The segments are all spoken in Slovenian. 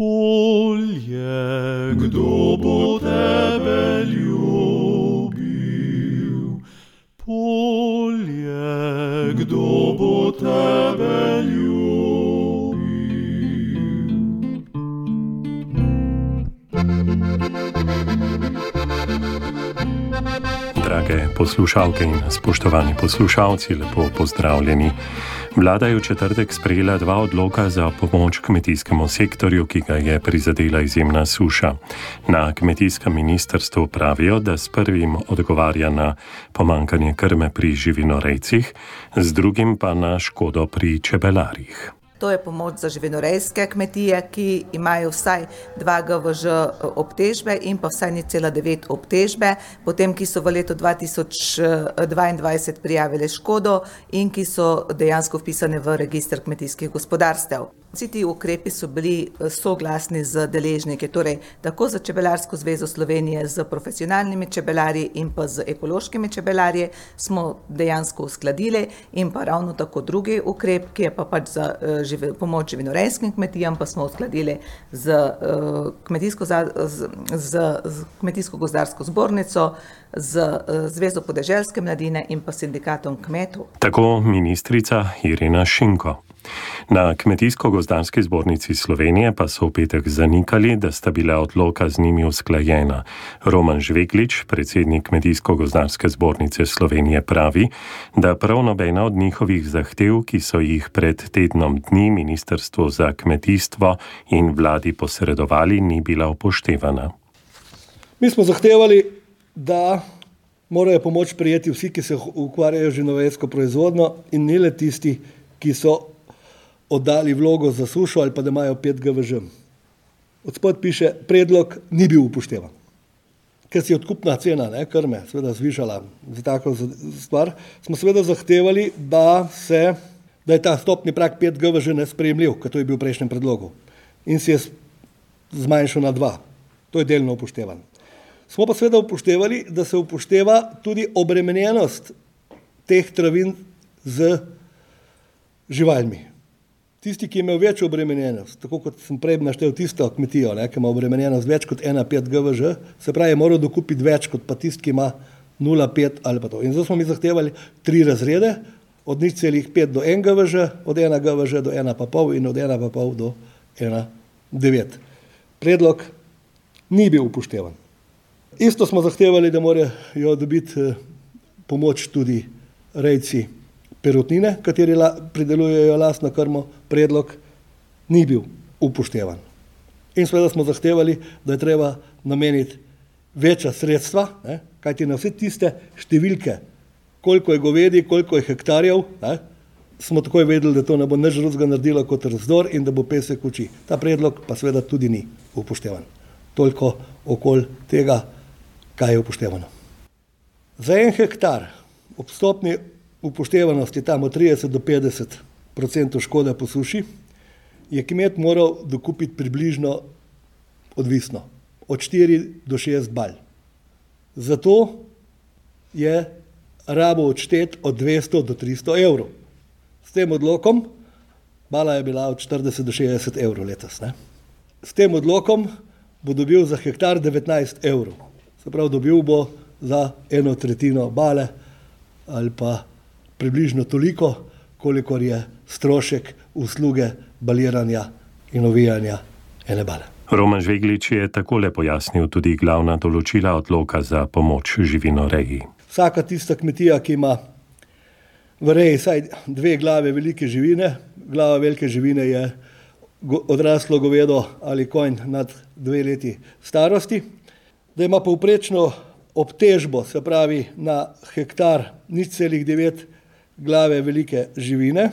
polje, kdo bo tebe ljubil? Polje, kdo bo tebe ljubil? Drage poslušalke in spoštovani poslušalci, lepo pozdravljeni. Vlada je v četrtek sprejela dva odloka za pomoč kmetijskemu sektorju, ki ga je prizadela izjemna suša. Na kmetijskem ministrstvu pravijo, da s prvim odgovarja na pomankanje krme pri živinorejcih, z drugim pa na škodo pri čebelarjih. To je pomoč za živinorejske kmetije, ki imajo vsaj 2 GVŽ obtežbe in pa vsaj 0,9 obtežbe, potem ki so v letu 2022 prijavili škodo in ki so dejansko vpisane v registr kmetijskih gospodarstev. Vsi ti ukrepi so bili soglasni z deležniki, torej tako z Čebelarsko zvezo Slovenije, s profesionalnimi čebelarji in pa z ekološkimi čebelarji smo dejansko uskladili in pa ravno tako drugi ukrep, ki je pa pač za pomoč živinorejskim kmetijam, pa smo uskladili z kmetijsko z, z, z Kmetijsko-gozdarsko zbornico, z Zvezo podeželske mladine in pa sindikatom kmetov. Tako ministrica Irina Šinko. Na Kmetijsko-gozdarski zbornici Slovenije pa so v petek zanikali, da sta bila odloka z njimi usklajena. Roman Žveglič, predsednik Kmetijsko-gozdarske zbornice Slovenije, pravi, da prav nobena od njihovih zahtev, ki so jih pred tednom dni Ministrstvo za kmetijstvo in vladi posredovali, ni bila upoštevana. Mi smo zahtevali, da morajo pomoč prijeti vsi, ki se ukvarjajo z živinorejsko proizvodnjo in ne le tisti, ki so oddali vlogo za sušo ali pa da imajo pet GVŽ. Od spodaj piše: predlog ni bil upoštevan. Ker se je odkupna cena ne, krme seveda zvišala za tako stvar, smo seveda zahtevali, da se, da je ta vstopni prag pet GVŽ nesprejemljiv, ker to je bil v prejšnjem predlogu. In se je zmanjšal na dva. To je delno upoštevano. Smo pa seveda upoštevali, da se upošteva tudi obremenjenost teh travin z živalmi. Tisti, ki je imel večjo obremenjenost, tako kot sem prej naštel tisto kmetijo, ne, ki ima obremenjenost več kot ena pet GVŽ, se pravi, je moral dokupiti več kot pa tisti, ki ima nula pet ali pa to. In zato smo mi zahtevali tri razrede, od nič celih pet do en GVŽ, od ena GVŽ do ena pa pol in od ena pa pol do ena devet. Predlog ni bil upoštevan. Isto smo zahtevali, da morajo dobiti pomoč tudi rejci perutnine, kateri pridelujejo lastno krmo, predlog ni bil upoštevan. In seveda smo zahtevali, da je treba nameniti večja sredstva, ne, kajti na vse tiste številke, koliko je govedi, koliko je hektarjev, ne, smo takoj vedeli, da to ne bo nič drugega naredilo kot razdor in da bo pesek oči. Ta predlog pa seveda tudi ni upoštevan. Toliko okoli tega, kaj je upoštevano. Za en hektar ob stopnji upoštevanosti tam od trideset do petdeset procentov škode po suši je kmet moral dokupiti približno odvisno od štiri do šest bal. Zato je rabil odšteti od dvesto do tristo evrov. S tem odlokom, bala je bila od štirideset do šestdeset evrov letos, ne. S tem odlokom bo dobil za hektar devetnajst evrov. Se pravi, dobil bo za eno tretjino bale ali pa približno toliko, kolikor je strošek usluge baliranja in ovijanja ene bale. Roman Žveglič je takole pojasnil tudi glavna določila odloka za pomoč živinoreji. Vsaka tista kmetija, ki ima v reji vsaj dve glavi velike živine, glava velike živine je odraslo govedo ali konj nad dve leti starosti, da ima povprečno obtežbo, se pravi na hektar nič celih devet glave velike živine,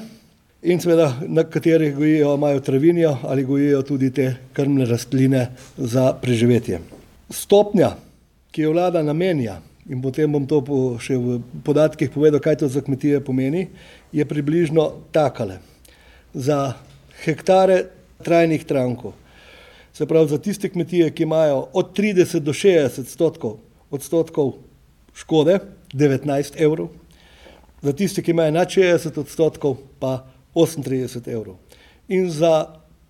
in seveda na katerih gojijo, imajo travinjo ali gojijo tudi te krmne rastline za preživetje. Stopnja, ki jo vlada namenja, in potem bom to še v podatkih povedal, kaj to za kmetije pomeni, je približno takale. Za hektare trajnih trankov, se pravi za tiste kmetije, ki imajo od trideset do šestdeset odstotkov, odstotkov škode, devetnajst evrov, za tiste, ki imajo nad šestdeset odstotkov, pa osemintrideset evrov. In za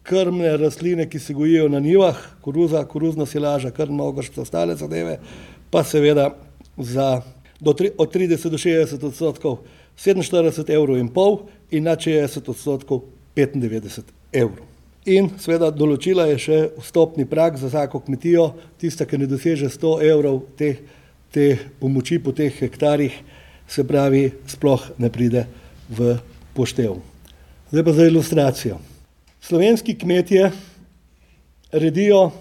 krmne rastline, ki se gojijo na nivah, koruza, koruzna silaža, krmna ogršča, ostale zadeve, pa seveda za tri, od 30 do 60 odstotkov 47 evrov in pol in na 60 odstotkov 95 evrov. In seveda določila je še vstopni prak za vsako kmetijo, tista, ki ne doseže 100 evrov te, te pomoči po teh hektarjih, se pravi, sploh ne pride v poštev. Zdaj pa za ilustracijo. Slovenski kmetje redijo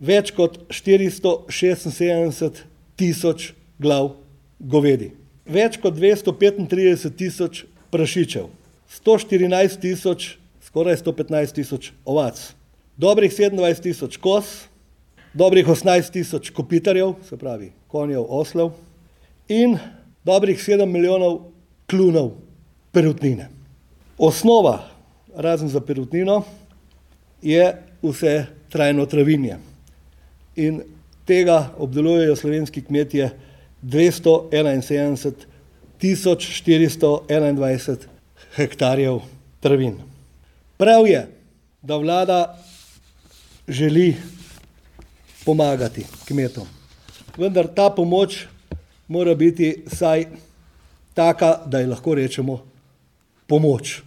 več kot 476 tisoč glav govedi, več kot 235 tisoč prašičev, 114 tisoč, skoraj 115 tisoč ovac, dobrih 27 tisoč kos, dobrih 18 tisoč kopitarjev, se pravi konjev, oslov in dobrih 7 milijonov klunov perutnine. Osnova, razen za perutnino, je vse trajno travinje. In tega obdelujejo slovenski kmetje 271 tisoč 421 hektarjev travin. Prav je, da vlada želi pomagati kmetom, vendar ta pomoč mora biti saj taka, da ji lahko rečemo pomoč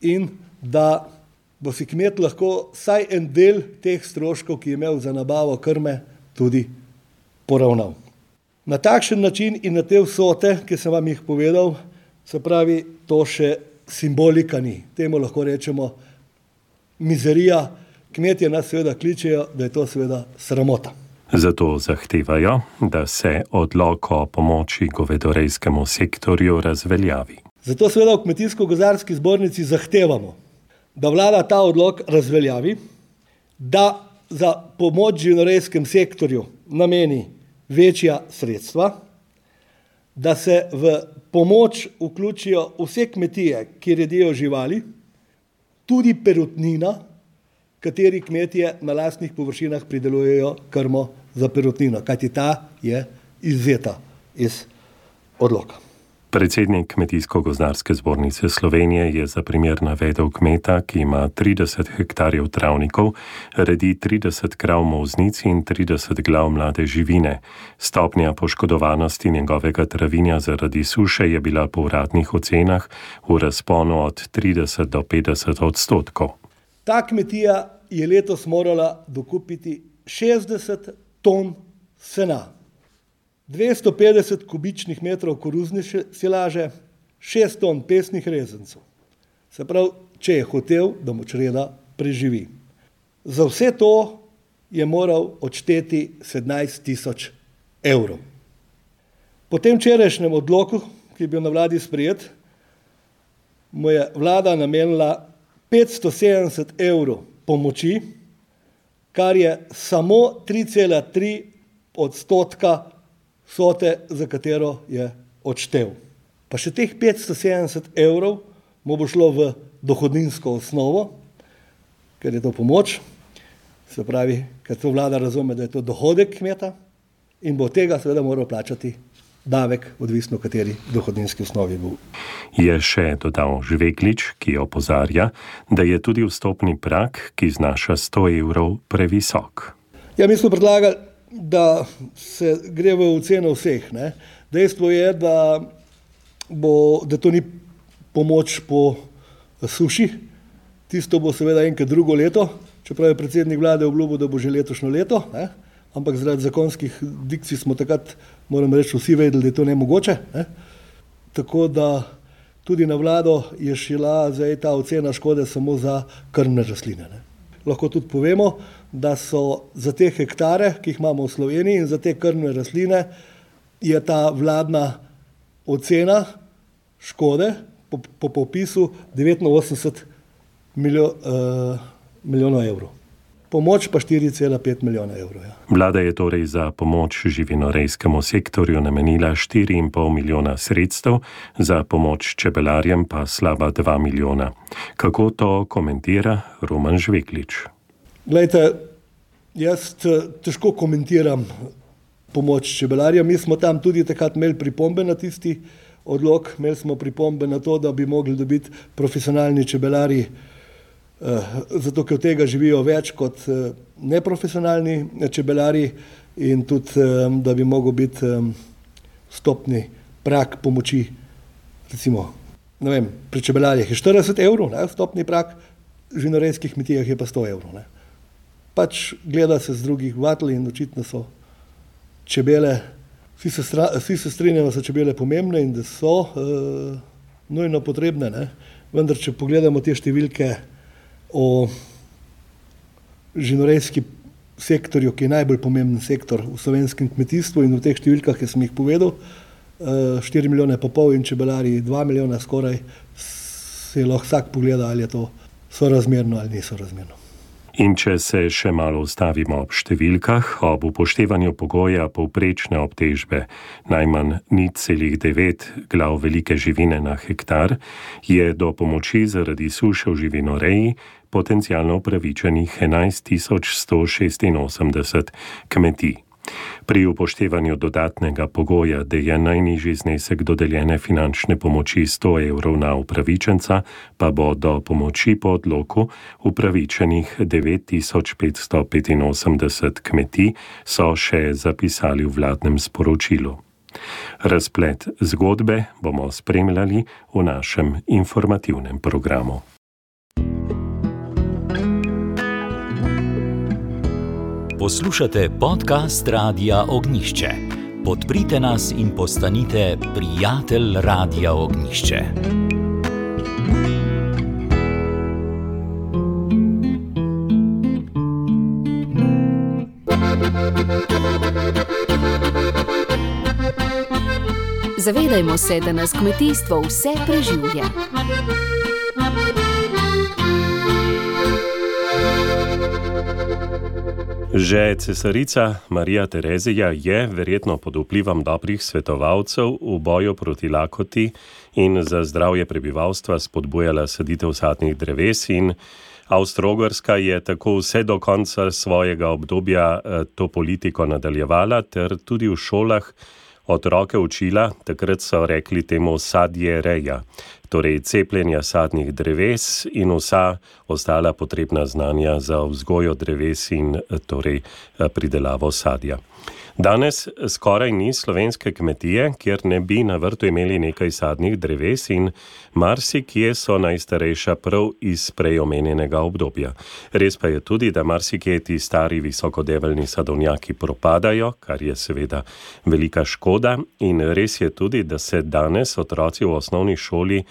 in da bo si kmet lahko saj en del teh stroškov, ki je imel za nabavo krme, tudi poravnal. Na takšen način in na te vsote, ki sem vam jih povedal, se pravi, to še simbolika ni. Temu lahko rečemo mizerija. Kmetje nas seveda kličejo, da je to seveda sramota. Zato zahtevajo, da se odlok o pomoči govedorejskemu sektorju razveljavi. Zato seveda v Kmetijsko-gozarski zbornici zahtevamo, da vlada ta odlok razveljavi, da za pomoč živinorejskem sektorju nameni večja sredstva, da se v pomoč vključijo vse kmetije, ki redijo živali, tudi perutnina, kateri kmetije na lastnih površinah pridelujejo krmo za perutnino, kajti ta je izvzeta iz odloka. Predsednik Kmetijsko-gozdarske zbornice Slovenije je za primer navedel kmeta, ki ima 30 hektarjev travnikov, redi 30 krav moznici in 30 glav mlade živine. Stopnja poškodovanosti njegovega travinja zaradi suše je bila po uradnih ocenah v razponu od 30 do 50 odstotkov. Ta kmetija je letos morala dokupiti 60 ton sena. 250 kubičnih metrov koruzne silaže, 6 ton pesnih rezencev. Se pravi, če je hotel, da mu čreda preživi. Za vse to je moral odšteti 17 tisoč evrov. Po tem včerajšnjem odloku, ki je bil na vladi sprejet, mu je vlada namenila 570 evrov pomoči, kar je samo 3,3 odstotka vsote, za katero je odštev. Pa še teh 570 evrov mu bo šlo v dohodninsko osnovo, ker je to pomoč, se pravi, ker to vlada razume, da je to dohodek kmeta in bo tega seveda moral plačati davek, odvisno v kateri dohodninski osnovi bo. Je še dodal Žveglič, ki opozarja, da je tudi vstopni prak, ki znaša 100 evrov, previsok. Ja, mi smo predlagali da se gre v oceno vseh. Ne. Dejstvo je, da, bo, da to ni pomoč po suši, tisto bo seveda enkrat drugo leto, čeprav je predsednik vlade obljubil, da bo že letošnjo leto, ne. ampak zaradi zakonskih dikcij smo takrat, moram reči, vsi vedeli, da je to nemogoče. Ne. Tako da tudi na vlado je šla zdaj ta ocena škode samo za krmne rastline. Ne. Lahko tudi povemo, da so za te hektare, ki jih imamo v Sloveniji in za te krmne rastline, je ta vladna ocena škode po, po popisu 89 milijo, uh, milijonov evrov. Pomoč pa 4,5 milijona evrov. Ja. Vlada je torej za pomoč živinorejskemu sektorju namenila 4,5 milijona sredstev, za pomoč čebelarjem pa slaba 2 milijona. Kako to komentira Roman Žveklič? Glejte, jaz težko komentiram pomoč čebelarjem. Mi smo tam tudi takrat imeli pripombe na tisti odlog, imeli smo pripombe na to, da bi mogli dobiti profesionalni čebelari zato ker od tega živijo več kot neprofesionalni čebelari in tudi, da bi mogel biti stopni prak pomoči, recimo, ne vem, pri čebelarjih je 40 evrov, ne, stopni prak, v žinorejskih kmetijah je pa 100 evrov. Ne. Pač gleda se z drugih vatl in očitno so čebele, vsi se, vsi se strinjamo, da so čebele pomembne in da so uh, nujno potrebne, ne. vendar če pogledamo te številke o žinorejski sektorju, ki je najbolj pomemben sektor v slovenskem kmetijstvu in v teh številkah, ki sem jih povedal, 4 eh, milijone pa pol in čebelari 2 milijona skoraj, se lahko vsak pogleda, ali je to sorazmerno ali ni sorazmerno. In če se še malo ustavimo ob številkah, ob upoštevanju pogoja povprečne obtežbe najmanj ni celih devet glav velike živine na hektar, je do pomoči zaradi suše v živinoreji potencijalno upravičenih 11.186 kmetij. Pri upoštevanju dodatnega pogoja, da je najnižji znesek dodeljene finančne pomoči 100 evrov na upravičenca, pa bo do pomoči po odloku upravičenih 9585 kmetij, so še zapisali v vladnem sporočilu. Razplet zgodbe bomo spremljali v našem informativnem programu. Poslušate podcast Radia Ognišče. Podprite nas in postanite prijatelj Radia Ognišče. Zavedajmo se, da nas kmetijstvo vse preživlja. Že cesarica Marija Terezija je verjetno pod vplivom dobrih svetovalcev v boju proti lakoti in za zdravje prebivalstva spodbujala saditev sadnih dreves in Avstrogorska je tako vse do konca svojega obdobja eh, to politiko nadaljevala ter tudi v šolah otroke učila, takrat so rekli temu sadje reja, torej cepljenja sadnih dreves in vsa ostala potrebna znanja za vzgojo dreves in torej pridelavo sadja. Danes skoraj ni slovenske kmetije, kjer ne bi na vrtu imeli nekaj sadnih dreves in marsikje so najstarejša prav iz prejomenjenega obdobja. Res pa je tudi, da marsikje ti stari visokodeveljni sadovnjaki propadajo, kar je seveda velika škoda in res je tudi, da se danes otroci v osnovni šoli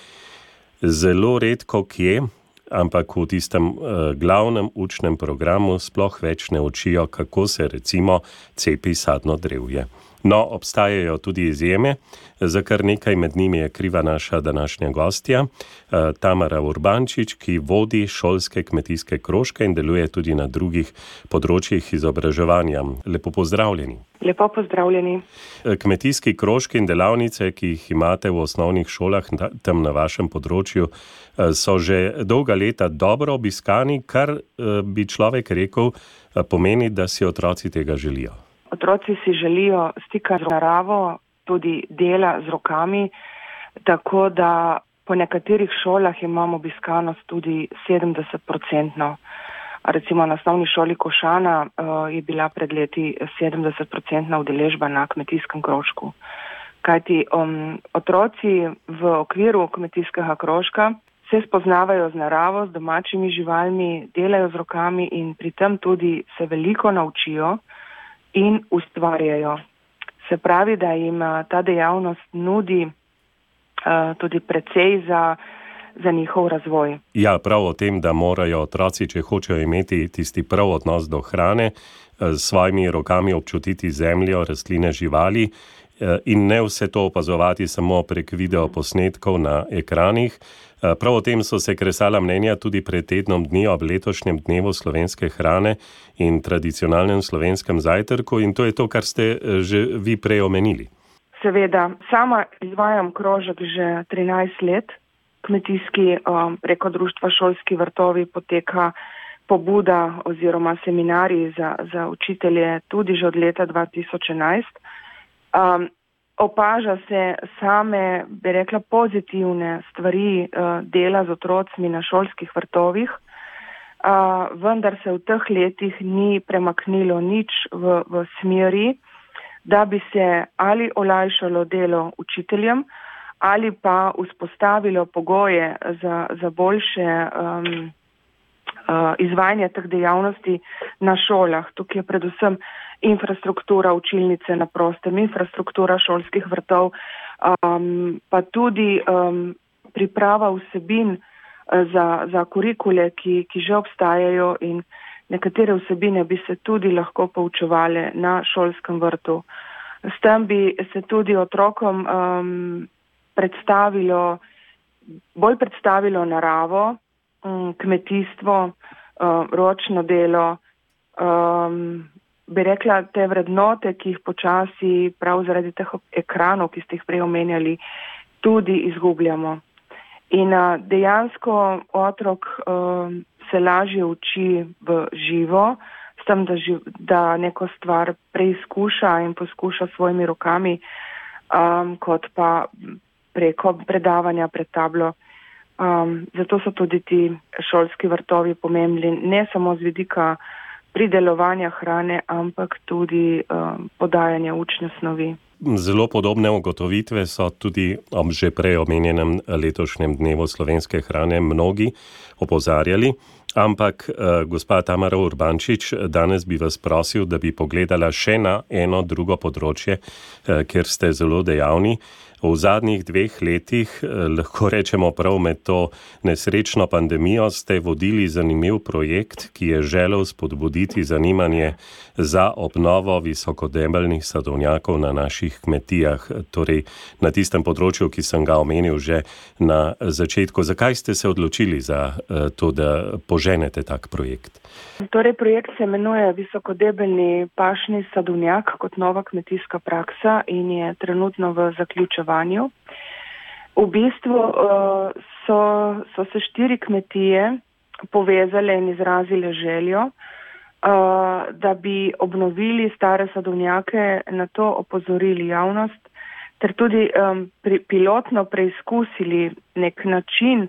zelo redko kje, ampak v tistem uh, glavnem učnem programu sploh več ne učijo, kako se recimo cepi sadno drevje. No, obstajajo tudi izjeme, za kar nekaj med njimi je kriva naša današnja gostja, uh, Tamara Urbančič, ki vodi šolske kmetijske krožke in deluje tudi na drugih področjih izobraževanja. Lepo pozdravljeni. Lepo pozdravljeni. Eh, kmetijski krožki in delavnice, ki jih imate v osnovnih šolah tam na vašem področju, Eh, so že dolga leta dobro obiskani, kar eh, bi človek rekel, eh, pomeni, da si otroci tega želijo. Otroci si želijo stika z naravo, tudi dela z rokami, tako da po nekaterih šolah imamo obiskanost tudi 70-odstotno. Recimo na osnovni šoli Košana uh, je bila pred leti 70-odstotna udeležba na kmetijskem krožku. Kajti um, otroci v okviru kmetijskega krožka se spoznavajo z naravo, z domačimi živalmi, delajo z rokami in pri tem tudi se veliko naučijo in ustvarjajo. Se pravi, da jim ta dejavnost nudi uh, tudi precej za, za njihov razvoj. Ja, prav o tem, da morajo otroci, če hočejo imeti tisti prav odnos do hrane, s svojimi rokami občutiti zemljo, rastline, živali. In ne vse to opazovati samo prek video posnetkov na ekranih, Eh, prav o tem so se kresala mnenja tudi pred tednom dni ob letošnjem dnevu slovenske hrane in tradicionalnem slovenskem zajtrku in to je to, kar ste eh, že vi prej omenili. Seveda, sama izvajam krožek že 13 let. Kmetijski um, preko društva šolski vrtovi poteka pobuda oziroma seminariji za, za učitelje tudi že od leta 2011. Um, opaža se same, bi rekla, pozitivne stvari uh, dela z otrocmi na šolskih vrtovih. uh, vendar se v teh letih ni premaknilo nič v, v smeri, da bi se ali olajšalo delo učiteljem ali pa vzpostavilo pogoje za, za boljše um, uh, izvajanje teh dejavnosti na šolah. Tukaj je predvsem infrastruktura učilnice na prostem, infrastruktura šolskih vrtov, um, pa tudi um, priprava vsebin uh, za, za kurikule, ki, ki že obstajajo in nekatere vsebine bi se tudi lahko poučevale na šolskem vrtu. S tem bi se tudi otrokom um, predstavilo, bolj predstavilo naravo, um, kmetijstvo, um, ročno delo, um, bi rekla, te vrednote, ki jih počasi prav zaradi teh ekranov, ki ste jih prej omenjali, tudi izgubljamo. In uh, dejansko otrok um, se lažje uči v živo, s tem, da, živ, da neko stvar preizkuša in poskuša svojimi rokami, um, kot pa preko predavanja pred tablo. Um, zato so tudi ti šolski vrtovi pomembni, ne samo z vidika pridelovanja hrane, ampak tudi um, podajanja učne snovi. Zelo podobne ugotovitve so tudi ob že prej omenjenem letošnjem dnevu slovenske hrane mnogi opozarjali. Ampak, eh, gospa Tamara Urbančič, danes bi vas prosil, da bi pogledala še na eno drugo področje, eh, kjer ste zelo dejavni. V zadnjih dveh letih, eh, lahko rečemo prav med to nesrečno pandemijo, ste vodili zanimiv projekt, ki je želel spodbuditi zanimanje za obnovo visokodebeljnih sadovnjakov na naših kmetijah, torej na tistem področju, ki sem ga omenil že na začetku. Zakaj ste se odločili za eh, to, da poženete tak projekt? Torej, projekt se imenuje Visokodebeljni pašni sadovnjak kot nova kmetijska praksa in je trenutno v zaključevanju. V bistvu uh, so, so se štiri kmetije povezale in izrazile željo, uh, da bi obnovili stare sadovnjake, na to opozorili javnost, ter tudi um, pri, pilotno preizkusili nek način,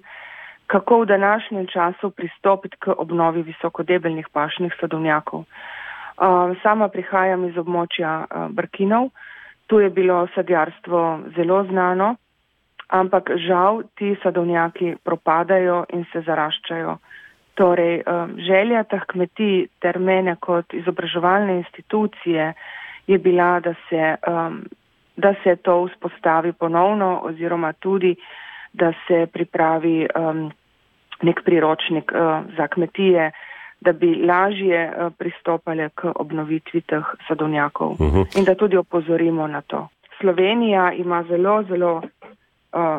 kako v današnjem času pristopiti k obnovi visokodebeljnih pašnih sadovnjakov. Uh, sama prihajam iz območja uh, Brkinov, tu je bilo sadjarstvo zelo znano, ampak žal ti sadovnjaki propadajo in se zaraščajo. Torej, um, želja teh kmetij ter mene kot izobraževalne institucije je bila, da se, um, da se to vzpostavi ponovno oziroma tudi, da se pripravi um, nek priročnik za kmetije, da bi lažje uh, pristopale k obnovitvi teh sadovnjakov uh mhm. -huh. in da tudi opozorimo na to. Slovenija ima zelo, zelo uh,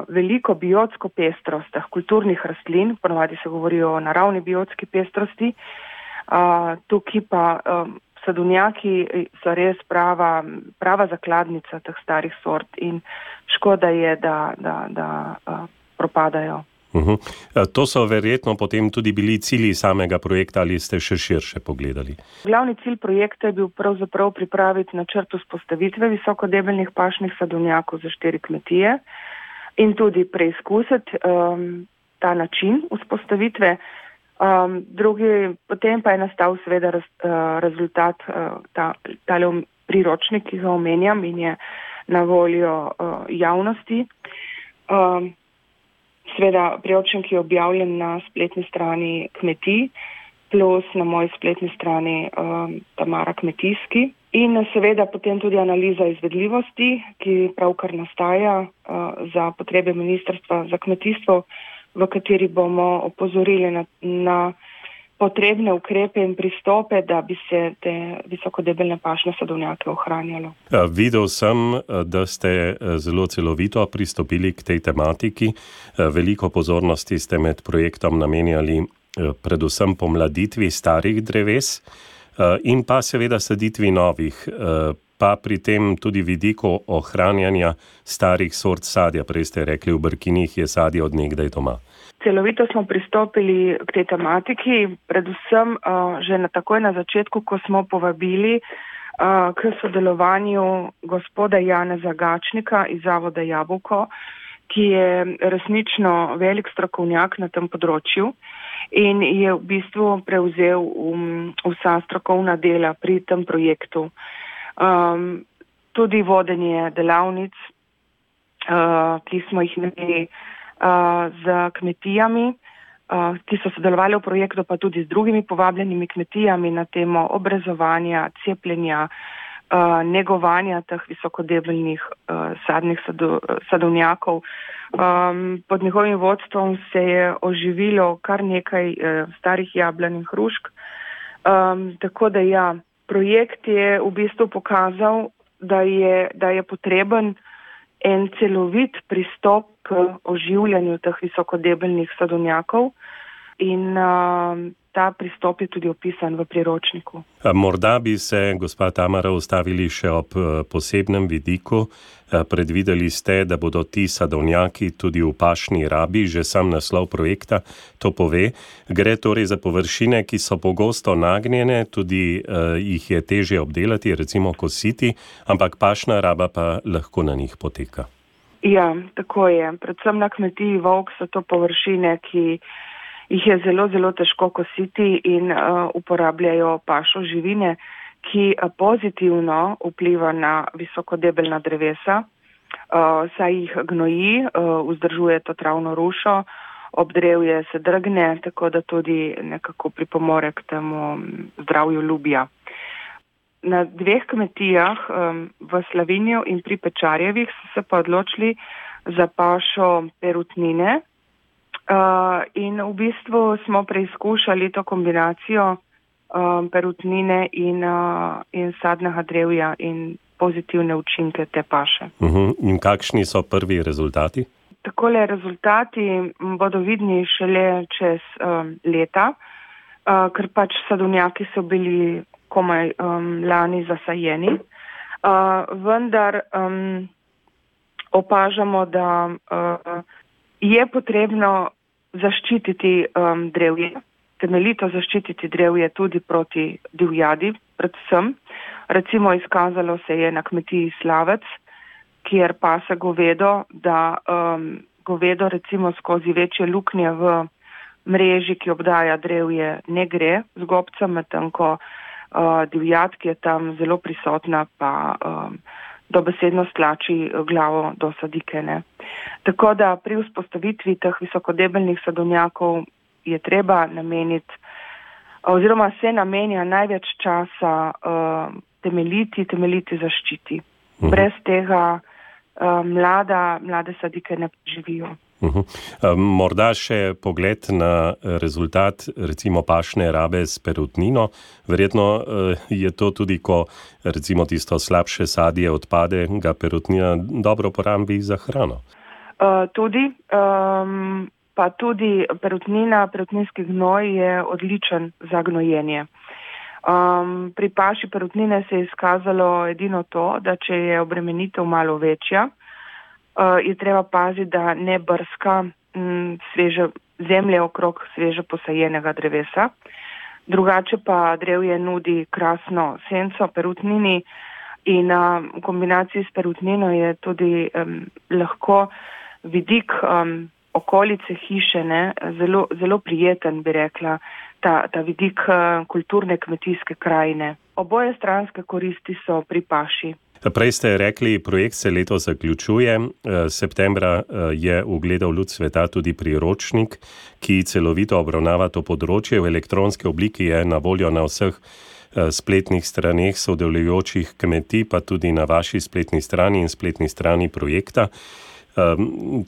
veliko biotsko pestrost teh kulturnih rastlin, ponovadi se govori o naravni biotski pestrosti. Uh, tukaj pa um, sadovnjaki so res prava, prava zakladnica teh starih sort in škoda je, da, da, da uh, propadajo. Uh mhm. -huh. To so verjetno potem tudi bili cilji samega projekta ali ste še širše pogledali? Glavni cilj projekta je bil pravzaprav pripraviti načrt vzpostavitve visokodebeljnih pašnih sadovnjakov za štiri kmetije in tudi preizkusiti um, ta način vzpostavitve. Um, drugi, potem pa je nastal seveda raz, uh, rezultat, uh, ta, tale priročnik, ki ga omenjam in je na voljo uh, javnosti. Um, Sveda, priročnik je objavljen na spletni strani kmetij, plus na moji spletni strani um, Tamara Kmetijski. In seveda potem tudi analiza izvedljivosti, ki pravkar nastaja uh, za potrebe Ministrstva za kmetijstvo, v kateri bomo opozorili na, na potrebne ukrepe in pristope, da bi se te visokodebeljne pašne sadovnjake ohranjalo. Ja, videl sem, da ste zelo celovito pristopili k tej tematiki. Veliko pozornosti ste med projektom namenjali predvsem pomladitvi starih dreves in pa seveda saditvi novih, pa pri tem tudi vidiku ohranjanja starih sort sadja. Prej ste rekli, v Brkinih je sadje od nekdaj doma. Celovito smo pristopili k tej tematiki, predvsem uh, že na takoj na začetku, ko smo povabili uh, k sodelovanju gospoda Jana Zagačnika iz Zavoda Jabuko, ki je resnično velik strokovnjak na tem področju in je v bistvu prevzel um, vsa strokovna dela pri tem projektu. Um, tudi vodenje delavnic, uh, ki smo jih imeli uh, z kmetijami, uh, ki so sodelovali v projektu, pa tudi z drugimi povabljenimi kmetijami na temo obrazovanja, cepljenja, uh, negovanja teh visokodebeljnih uh, sadnih sado, sadovnjakov. Um, pod njihovim vodstvom se je oživilo kar nekaj uh, starih jablan in hrušk. Um, tako da ja, projekt je v bistvu pokazal, da je, da je potreben en celovit pristop k oživljanju teh visokodebeljnih sadovnjakov. In uh, ta pristop je tudi opisan v priročniku. Morda bi se, gospa Tamara, ustavili še ob eh, posebnem vidiku. Eh, predvideli ste, da bodo ti sadovnjaki tudi v pašni rabi, že sam naslov projekta to pove. Gre torej za površine, ki so pogosto nagnjene, tudi uh, jih je teže obdelati, recimo kositi, ampak pašna raba pa lahko na njih poteka. Ja, tako je. Predvsem na kmetiji Vok so to površine, ki jih je zelo, zelo težko kositi in uh, uporabljajo pašo živine, ki uh, pozitivno vpliva na visokodebeljna drevesa, uh, saj jih gnoji, uh, vzdržuje to travno rušo, obdrevje se drgne, tako da tudi nekako pripomore k temu zdravju ljubja. Na dveh kmetijah um, v Slavinju in pri Pečarjevih so se pa odločili za pašo perutnine, Uh, in v bistvu smo preizkušali to kombinacijo uh, perutnine in, uh, in sadnega drevja in pozitivne učinke te paše. Uh mhm. -huh. In kakšni so prvi rezultati? Takole rezultati bodo vidni šele čez um, leta, uh, ker pač sadovnjaki so bili komaj um, lani zasajeni. Uh, vendar um, opažamo, da uh, je potrebno zaščititi um, drevje, temeljito zaščititi drevje tudi proti divjadi, predvsem. Recimo izkazalo se je na kmetiji Slavec, kjer pa se govedo, da um, govedo recimo skozi večje luknje v mreži, ki obdaja drevje, ne gre z gobcem, medtem ko uh, divjad, ki je tam zelo prisotna, pa um, dobesedno stlači glavo do sadikene. Tako da pri vzpostavitvi teh visokodebeljnih sadovnjakov je treba nameniti oziroma se namenja največ časa uh, temeljiti, temeljiti zaščiti. Mhm. Brez tega uh, mlada, mlade sadike ne preživijo. Uh -huh. Morda še pogled na rezultat, recimo pašne rabe s perutnino. Verjetno je to tudi, ko recimo tisto slabše sadje odpade, ga perutnina dobro porabi za hrano. Uh, tudi, um, pa tudi perutnina, perutninski gnoj je odličen za gnojenje. Um, pri paši perutnine se je izkazalo edino to, da če je obremenitev malo večja, je treba paziti, da ne brska m, sveže zemlje okrog sveže posajenega drevesa. Drugače pa drevje nudi krasno senco perutnini in uh, v kombinaciji s perutnino je tudi um, lahko vidik um, okolice hiše ne, zelo, zelo prijeten, bi rekla, ta, ta vidik uh, kulturne kmetijske krajine. Oboje stranske koristi so pri paši. Prej ste rekli, projekt se leto zaključuje. Eh, septembra eh, je ugledal luč sveta tudi priročnik, ki celovito obravnava to področje. V elektronski obliki je na voljo na vseh eh, spletnih straneh sodelujočih kmetij, pa tudi na vaši spletni strani in spletni strani projekta.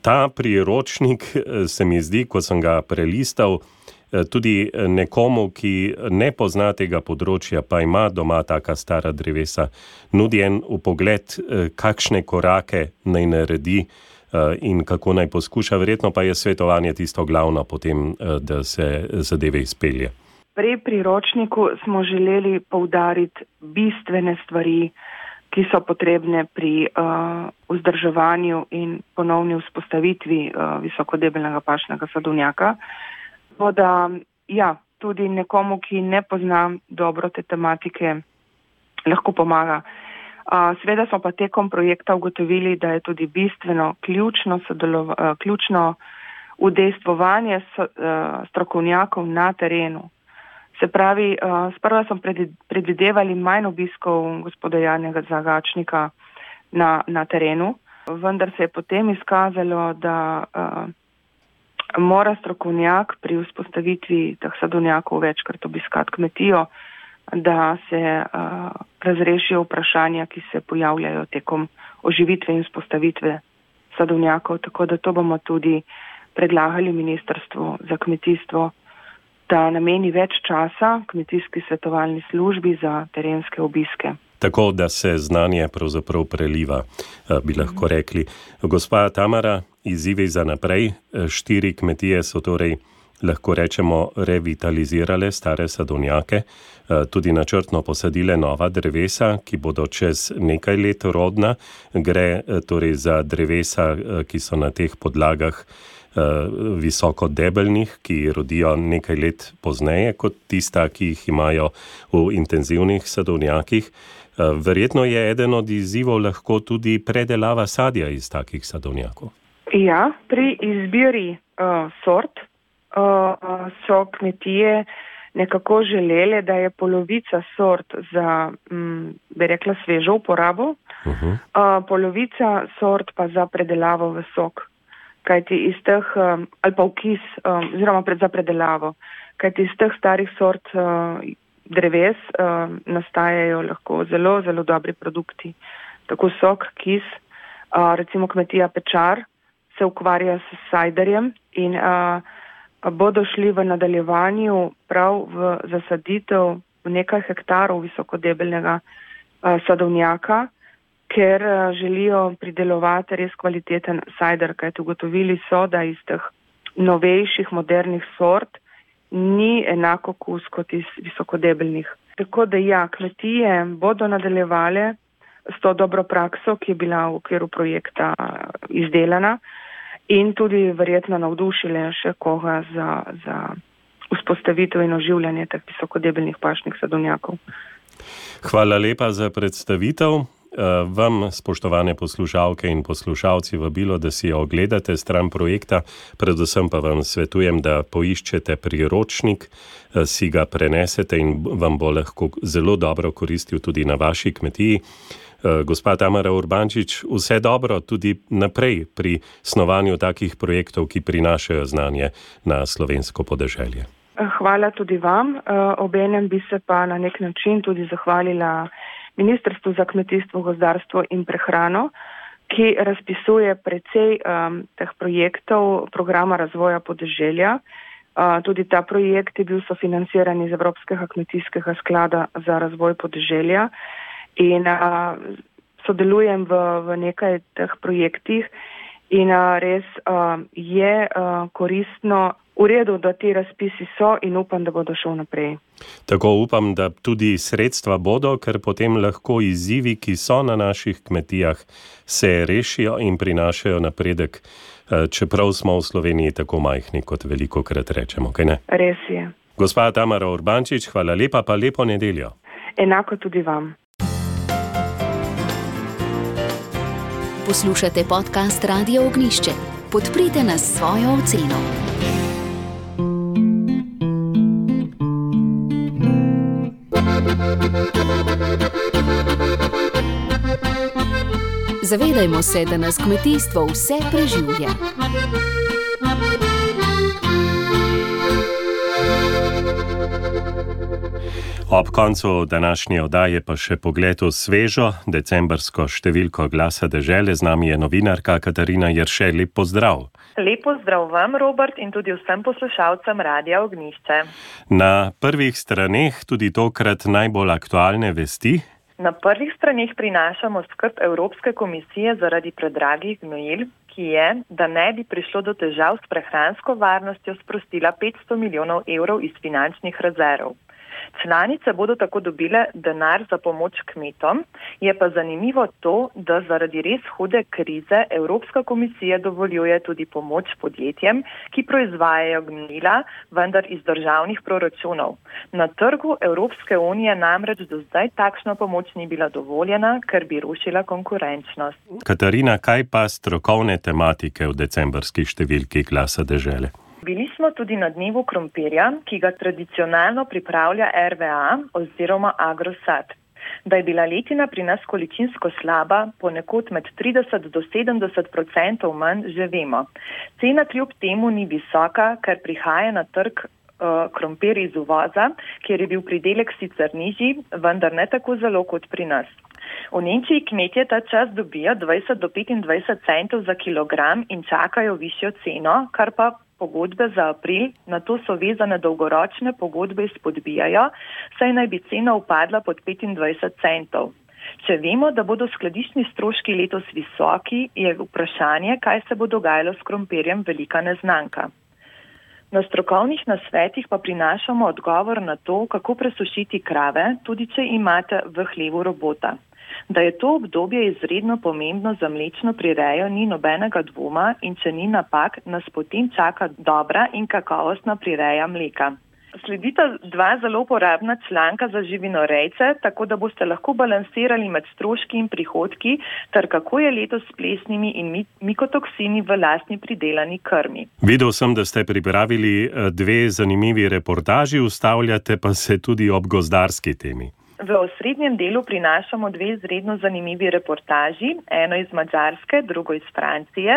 Ta priročnik se mi zdi, ko sem ga prelistal, tudi eh, nekomu, ki ne pozna tega področja, pa ima doma taka stara drevesa, nudi en upogled, eh, kakšne korake naj naredi in kako naj poskuša. Verjetno pa je svetovanje tisto glavno potem, da se zadeve izpelje. Pri priročniku smo želeli poudariti bistvene stvari, ki so potrebne pri uh, vzdrževanju in ponovni vzpostavitvi uh, visokodebeljnega pašnega sadovnjaka. Uh, Tako da, ja, tudi nekomu, ki ne pozna dobro te tematike, lahko pomaga. Sveda smo pa tekom projekta ugotovili, da je tudi bistveno ključno, ključno udejstvovanje strokovnjakov na terenu. Se pravi, sprva smo predvidevali manj obiskov gospoda Janega Zagačnika na, na terenu, vendar se je potem izkazalo, da uh, mora strokovnjak pri vzpostavitvi teh sadovnjakov večkrat obiskati kmetijo, da se uh, razrešijo vprašanja, ki se pojavljajo tekom oživitve in vzpostavitve sadovnjakov. Tako da to bomo tudi predlagali Ministrstvu za kmetijstvo, da nameni več časa kmetijski svetovalni službi za terenske obiske tako da se znanje pravzaprav preliva, eh, bi lahko rekli. Gospa Tamara, izzivi za naprej. Eh, štiri kmetije so torej, lahko rečemo, revitalizirale stare sadovnjake, eh, tudi načrtno posadile nova drevesa, ki bodo čez nekaj let rodna. Gre torej za drevesa, ki so na teh podlagah. Visoko debelnih, ki rodijo nekaj let pozneje kot tista, ki jih imajo v intenzivnih sadovnjakih. Eh, verjetno je eden od izzivov lahko tudi predelava sadja iz takih sadovnjakov. Ja, pri izbiri uh, sort uh, so kmetije nekako želele, da je polovica sort za, um, bi rekla, svežo uporabo, uh -huh. uh, polovica sort pa za predelavo v sok, kajti iz teh, um, ali pa v kis, um, oziroma pred za predelavo, kajti iz teh starih sort uh, dreves uh, nastajajo lahko zelo, zelo dobri produkti. Tako sok, kis, uh, recimo kmetija Pečar se ukvarja s sajderjem in uh, bodo šli v nadaljevanju prav v zasaditev nekaj hektarov visokodebelnega uh, sadovnjaka, ker uh, želijo pridelovati res kvaliteten sajder, kajti ugotovili so, da iz teh novejših, modernih sort ni enako kus kot iz visokodebelnih. Tako da ja, kmetije bodo nadaljevale s to dobro prakso, ki je bila v okviru projekta izdelana in tudi verjetno navdušile še koga za, za vzpostavitev in oživljanje teh visokodebelnih pašnih sadovnjakov. Hvala lepa za predstavitev. Eh, vam, spoštovane poslušalke in poslušalci, vabilo, da si ogledate stran projekta, predvsem pa vam svetujem, da poiščete priročnik, eh, si ga prenesete in vam bo lahko zelo dobro koristil tudi na vaši kmetiji. Eh, gospa Tamara Urbančič, vse dobro tudi naprej pri snovanju takih projektov, ki prinašajo znanje na slovensko podeželje. Hvala tudi vam. Obenem bi se pa na nek način tudi zahvalila. Ministrstvu za kmetijstvo, gozdarstvo in prehrano, ki razpisuje precej um, teh projektov programa razvoja podeželja. Uh, tudi ta projekt je bil sofinanciran iz Evropskega kmetijskega sklada za razvoj podeželja in uh, sodelujem v, v nekaj teh projektih in uh, res uh, je uh, koristno v redu, da ti razpisi so in upam, da bodo šel naprej. Tako upam, da tudi sredstva bodo, ker potem lahko izzivi, ki so na naših kmetijah, se rešijo in prinašajo napredek, eh, čeprav smo v Sloveniji tako majhni, kot veliko krat rečemo. Res je. Gospa Tamara Urbančič, hvala lepa, pa lepo nedeljo. Enako tudi vam. Poslušate podcast Radio Ognišče. Podprite nas svojo oceno. Zavedajmo se, da nas kmetijstvo vse preživlja. Ob koncu današnje oddaje pa še pogled v svežo decembrsko številko glasa dežele. Z nami je novinarka Katarina Jerše. Lep pozdrav. Lepo zdrav vam, Robert, in tudi vsem poslušalcem Radia Ognišče. Na prvih straneh tudi tokrat najbolj aktualne vesti. Na prvih straneh prinašamo skrb Evropske komisije zaradi predragih gnojil, ki je, da ne bi prišlo do težav s prehransko varnostjo, sprostila 500 milijonov evrov iz finančnih rezerv. Članice bodo tako dobile denar za pomoč kmetom, je pa zanimivo to, da zaradi res hude krize Evropska komisija dovoljuje tudi pomoč podjetjem, ki proizvajajo gnila, vendar iz državnih proračunov. Na trgu Evropske unije namreč do zdaj takšna pomoč ni bila dovoljena, ker bi rušila konkurenčnost. Katarina, kaj pa strokovne tematike v decembrski številki glasa dežele? Smo tudi na dnevu krompirja, ki ga tradicionalno pripravlja RVA oziroma Agrosat. Da je bila letina pri nas količinsko slaba, ponekod med 30 do 70 odstotkov manj, že vemo. Cena kljub temu ni visoka, ker prihaja na trg uh, krompir iz uvoza, kjer je bil pridelek sicer nižji, vendar ne tako zelo kot pri nas. V Nemčiji kmetje ta čas dobijo 20 do 25 centov za kilogram in čakajo višjo ceno, kar pa pogodbe za april, na to so vezane dolgoročne pogodbe izpodbijajo, saj naj bi cena upadla pod 25 centov. Če vemo, da bodo skladišni stroški letos visoki, je vprašanje, kaj se bo dogajalo s krompirjem, velika neznanka. Na strokovnih nasvetih pa prinašamo odgovor na to, kako presušiti krave, tudi če imate v hlevu robota. Da je to obdobje izredno pomembno za mlečno prirejo, ni nobenega dvoma in če ni napak, nas potem čaka dobra in kakovostna prireja mleka. Sledita dva zelo uporabna članka za živinorejce, tako da boste lahko balansirali med stroški in prihodki, ter kako je letos s plesnimi in mikotoksini v lastni pridelani krmi. Videl sem, da ste pripravili eh, dve zanimivi reportaži, ustavljate pa se tudi ob gozdarski temi. V osrednjem delu prinašamo dve izredno zanimivi reportaži, eno iz Mačarske, drugo iz Francije,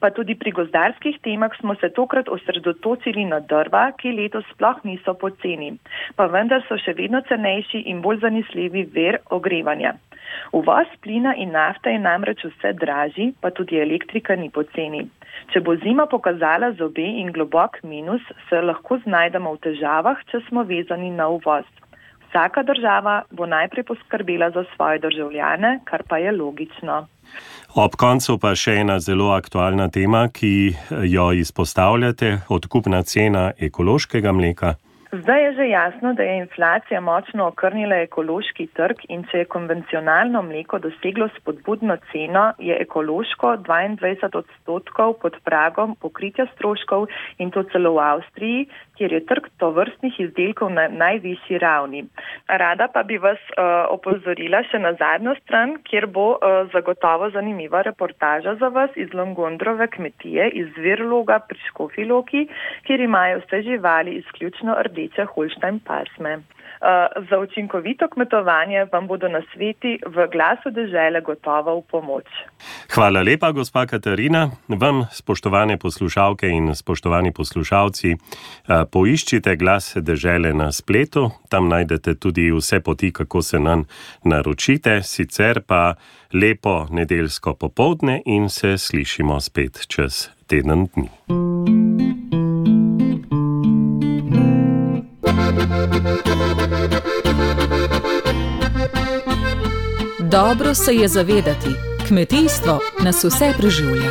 pa tudi pri gozdarskih temah smo se tokrat osredotočili na drva, ki letos sploh niso poceni, pa vendar so še vedno cenejši in bolj zanesljivi ver ogrevanja. Uvoz plina in nafta je namreč vse dražji, pa tudi elektrika ni poceni. Če bo zima pokazala zobe in globok minus, se lahko znajdemo v težavah, če smo vezani na uvoz. Vsaka država bo najprej poskrbela za svoje državljane, kar pa je logično. Ob koncu pa še ena zelo aktualna tema, ki jo izpostavljate: odkupna cena ekološkega mleka. Zdaj je že jasno, da je inflacija močno okrnila ekološki trg in če je konvencionalno mleko doseglo spodbudno ceno, je ekološko 22 odstotkov pod pragom pokritja stroškov in to celo v Avstriji, kjer je trg tovrstnih izdelkov na najvišji ravni. Rada pa bi vas uh, opozorila še na zadnjo stran, kjer bo uh, zagotovo zanimiva reportaža za vas iz Longondrove kmetije iz Virloga pri Škofiloki, kjer imajo vse živali izključno rdeče Holštajn pasme. Uh, za učinkovito kmetovanje vam bodo na sveti v glasu dežele gotovo v pomoč. Hvala lepa, gospa Katarina. Vam, spoštovane poslušalke in spoštovani poslušalci, uh, poiščite glas dežele na spletu, tam najdete tudi vse poti, kako se nam naročite, sicer pa lepo nedeljsko popovdne in se slišimo spet čez teden dni. Dobro se je zavedati, kmetijstvo nas vse preživlja.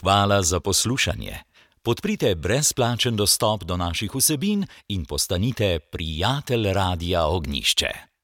Hvala za poslušanje. Podprite brezplačen dostop do naših vsebin in postanite prijatelj Radia Ognišče.